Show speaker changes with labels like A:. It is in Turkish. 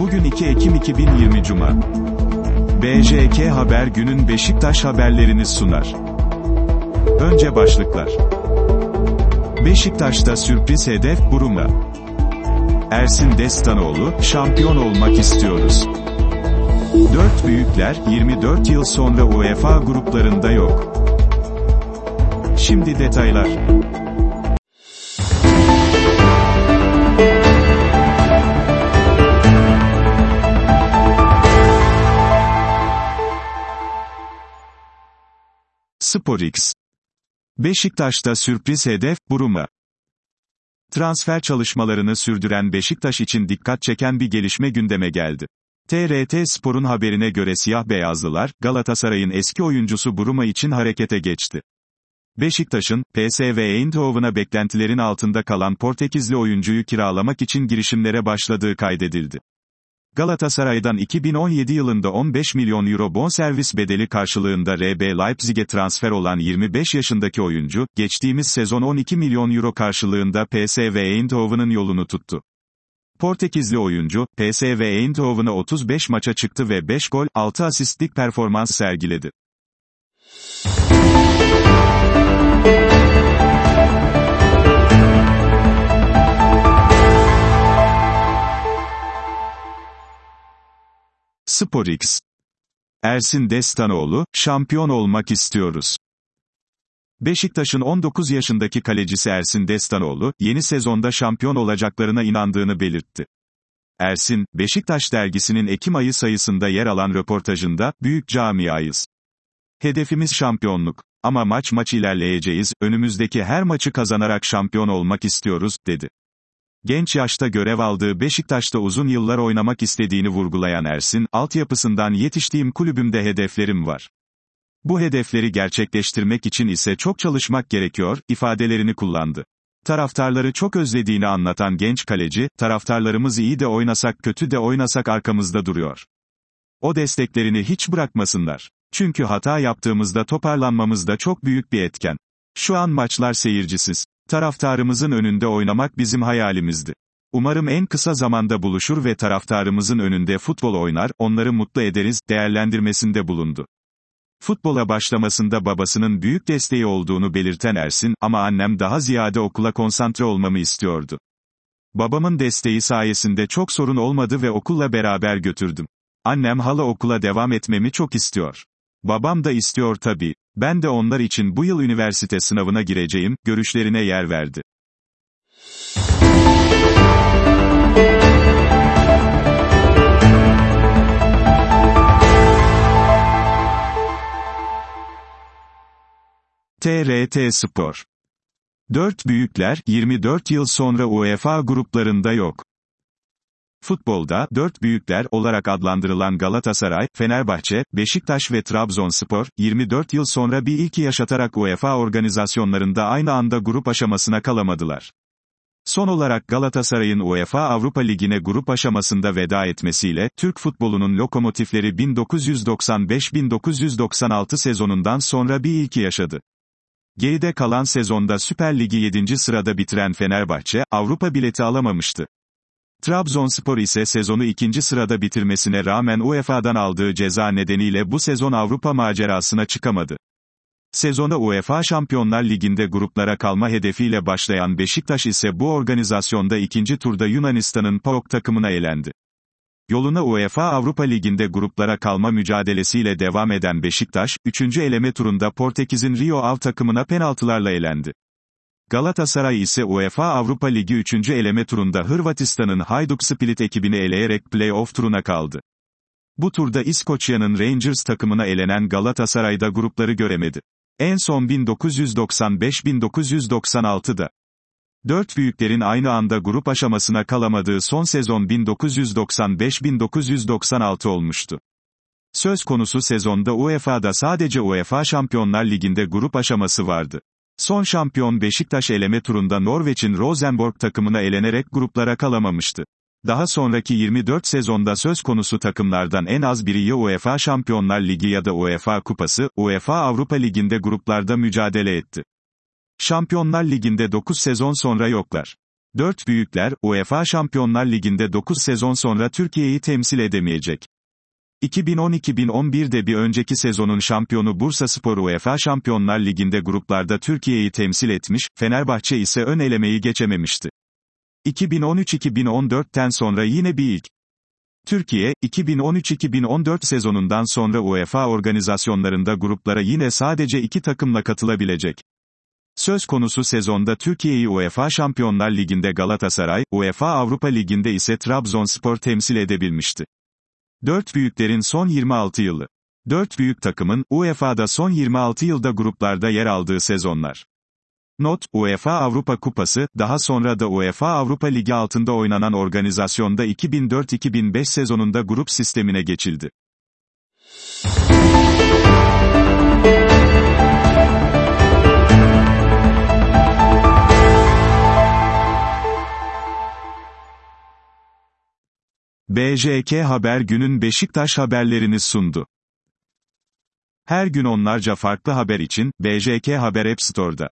A: Bugün 2 Ekim 2020 Cuma. BJK Haber günün Beşiktaş haberlerini sunar. Önce başlıklar. Beşiktaş'ta sürpriz hedef Buruma. Ersin Destanoğlu, şampiyon olmak istiyoruz. Dört büyükler, 24 yıl sonra UEFA gruplarında yok. Şimdi detaylar. SporX. Beşiktaş'ta sürpriz hedef, Buruma. Transfer çalışmalarını sürdüren Beşiktaş için dikkat çeken bir gelişme gündeme geldi. TRT Spor'un haberine göre siyah beyazlılar, Galatasaray'ın eski oyuncusu Buruma için harekete geçti. Beşiktaş'ın, PSV Eindhoven'a beklentilerin altında kalan Portekizli oyuncuyu kiralamak için girişimlere başladığı kaydedildi. Galatasaray'dan 2017 yılında 15 milyon euro bonservis bedeli karşılığında RB Leipzig'e transfer olan 25 yaşındaki oyuncu, geçtiğimiz sezon 12 milyon euro karşılığında PSV Eindhoven'ın yolunu tuttu. Portekizli oyuncu, PSV Eindhoven'a 35 maça çıktı ve 5 gol, 6 asistlik performans sergiledi. SporX. Ersin Destanoğlu, şampiyon olmak istiyoruz. Beşiktaş'ın 19 yaşındaki kalecisi Ersin Destanoğlu, yeni sezonda şampiyon olacaklarına inandığını belirtti. Ersin, Beşiktaş dergisinin Ekim ayı sayısında yer alan röportajında, büyük camiayız. Hedefimiz şampiyonluk. Ama maç maç ilerleyeceğiz, önümüzdeki her maçı kazanarak şampiyon olmak istiyoruz, dedi. Genç yaşta görev aldığı Beşiktaş'ta uzun yıllar oynamak istediğini vurgulayan Ersin, altyapısından yetiştiğim kulübümde hedeflerim var. Bu hedefleri gerçekleştirmek için ise çok çalışmak gerekiyor, ifadelerini kullandı. Taraftarları çok özlediğini anlatan genç kaleci, taraftarlarımız iyi de oynasak kötü de oynasak arkamızda duruyor. O desteklerini hiç bırakmasınlar. Çünkü hata yaptığımızda toparlanmamız da çok büyük bir etken. Şu an maçlar seyircisiz. Taraftarımızın önünde oynamak bizim hayalimizdi. Umarım en kısa zamanda buluşur ve taraftarımızın önünde futbol oynar, onları mutlu ederiz, değerlendirmesinde bulundu. Futbola başlamasında babasının büyük desteği olduğunu belirten Ersin, ama annem daha ziyade okula konsantre olmamı istiyordu. Babamın desteği sayesinde çok sorun olmadı ve okulla beraber götürdüm. Annem hala okula devam etmemi çok istiyor. Babam da istiyor tabii. Ben de onlar için bu yıl üniversite sınavına gireceğim, görüşlerine yer verdi. TRT Spor. Dört büyükler, 24 yıl sonra UEFA gruplarında yok. Futbolda, dört büyükler olarak adlandırılan Galatasaray, Fenerbahçe, Beşiktaş ve Trabzonspor, 24 yıl sonra bir ilki yaşatarak UEFA organizasyonlarında aynı anda grup aşamasına kalamadılar. Son olarak Galatasaray'ın UEFA Avrupa Ligi'ne grup aşamasında veda etmesiyle, Türk futbolunun lokomotifleri 1995-1996 sezonundan sonra bir ilki yaşadı. Geride kalan sezonda Süper Ligi 7. sırada bitiren Fenerbahçe, Avrupa bileti alamamıştı. Trabzonspor ise sezonu ikinci sırada bitirmesine rağmen UEFA'dan aldığı ceza nedeniyle bu sezon Avrupa macerasına çıkamadı. Sezona UEFA Şampiyonlar Ligi'nde gruplara kalma hedefiyle başlayan Beşiktaş ise bu organizasyonda ikinci turda Yunanistan'ın PAOK takımına elendi. Yoluna UEFA Avrupa Ligi'nde gruplara kalma mücadelesiyle devam eden Beşiktaş, 3. eleme turunda Portekiz'in Rio Ave takımına penaltılarla elendi. Galatasaray ise UEFA Avrupa Ligi 3. eleme turunda Hırvatistan'ın Hajduk Split ekibini eleyerek play-off turuna kaldı. Bu turda İskoçya'nın Rangers takımına elenen Galatasaray'da grupları göremedi. En son 1995-1996'da. Dört büyüklerin aynı anda grup aşamasına kalamadığı son sezon 1995-1996 olmuştu. Söz konusu sezonda UEFA'da sadece UEFA Şampiyonlar Ligi'nde grup aşaması vardı. Son şampiyon Beşiktaş eleme turunda Norveç'in Rosenborg takımına elenerek gruplara kalamamıştı. Daha sonraki 24 sezonda söz konusu takımlardan en az biri ya UEFA Şampiyonlar Ligi ya da UEFA Kupası, UEFA Avrupa Ligi'nde gruplarda mücadele etti. Şampiyonlar Ligi'nde 9 sezon sonra yoklar. Dört büyükler, UEFA Şampiyonlar Ligi'nde 9 sezon sonra Türkiye'yi temsil edemeyecek. 2010-2011'de bir önceki sezonun şampiyonu Bursaspor UEFA Şampiyonlar Ligi'nde gruplarda Türkiye'yi temsil etmiş, Fenerbahçe ise ön elemeyi geçememişti. 2013-2014'ten sonra yine bir ilk. Türkiye, 2013-2014 sezonundan sonra UEFA organizasyonlarında gruplara yine sadece iki takımla katılabilecek. Söz konusu sezonda Türkiye'yi UEFA Şampiyonlar Ligi'nde Galatasaray, UEFA Avrupa Ligi'nde ise Trabzonspor temsil edebilmişti. Dört büyüklerin son 26 yılı. Dört büyük takımın, UEFA'da son 26 yılda gruplarda yer aldığı sezonlar. Not, UEFA Avrupa Kupası, daha sonra da UEFA Avrupa Ligi altında oynanan organizasyonda 2004-2005 sezonunda grup sistemine geçildi. BJK Haber günün Beşiktaş haberlerini sundu. Her gün onlarca farklı haber için, BJK Haber App Store'da.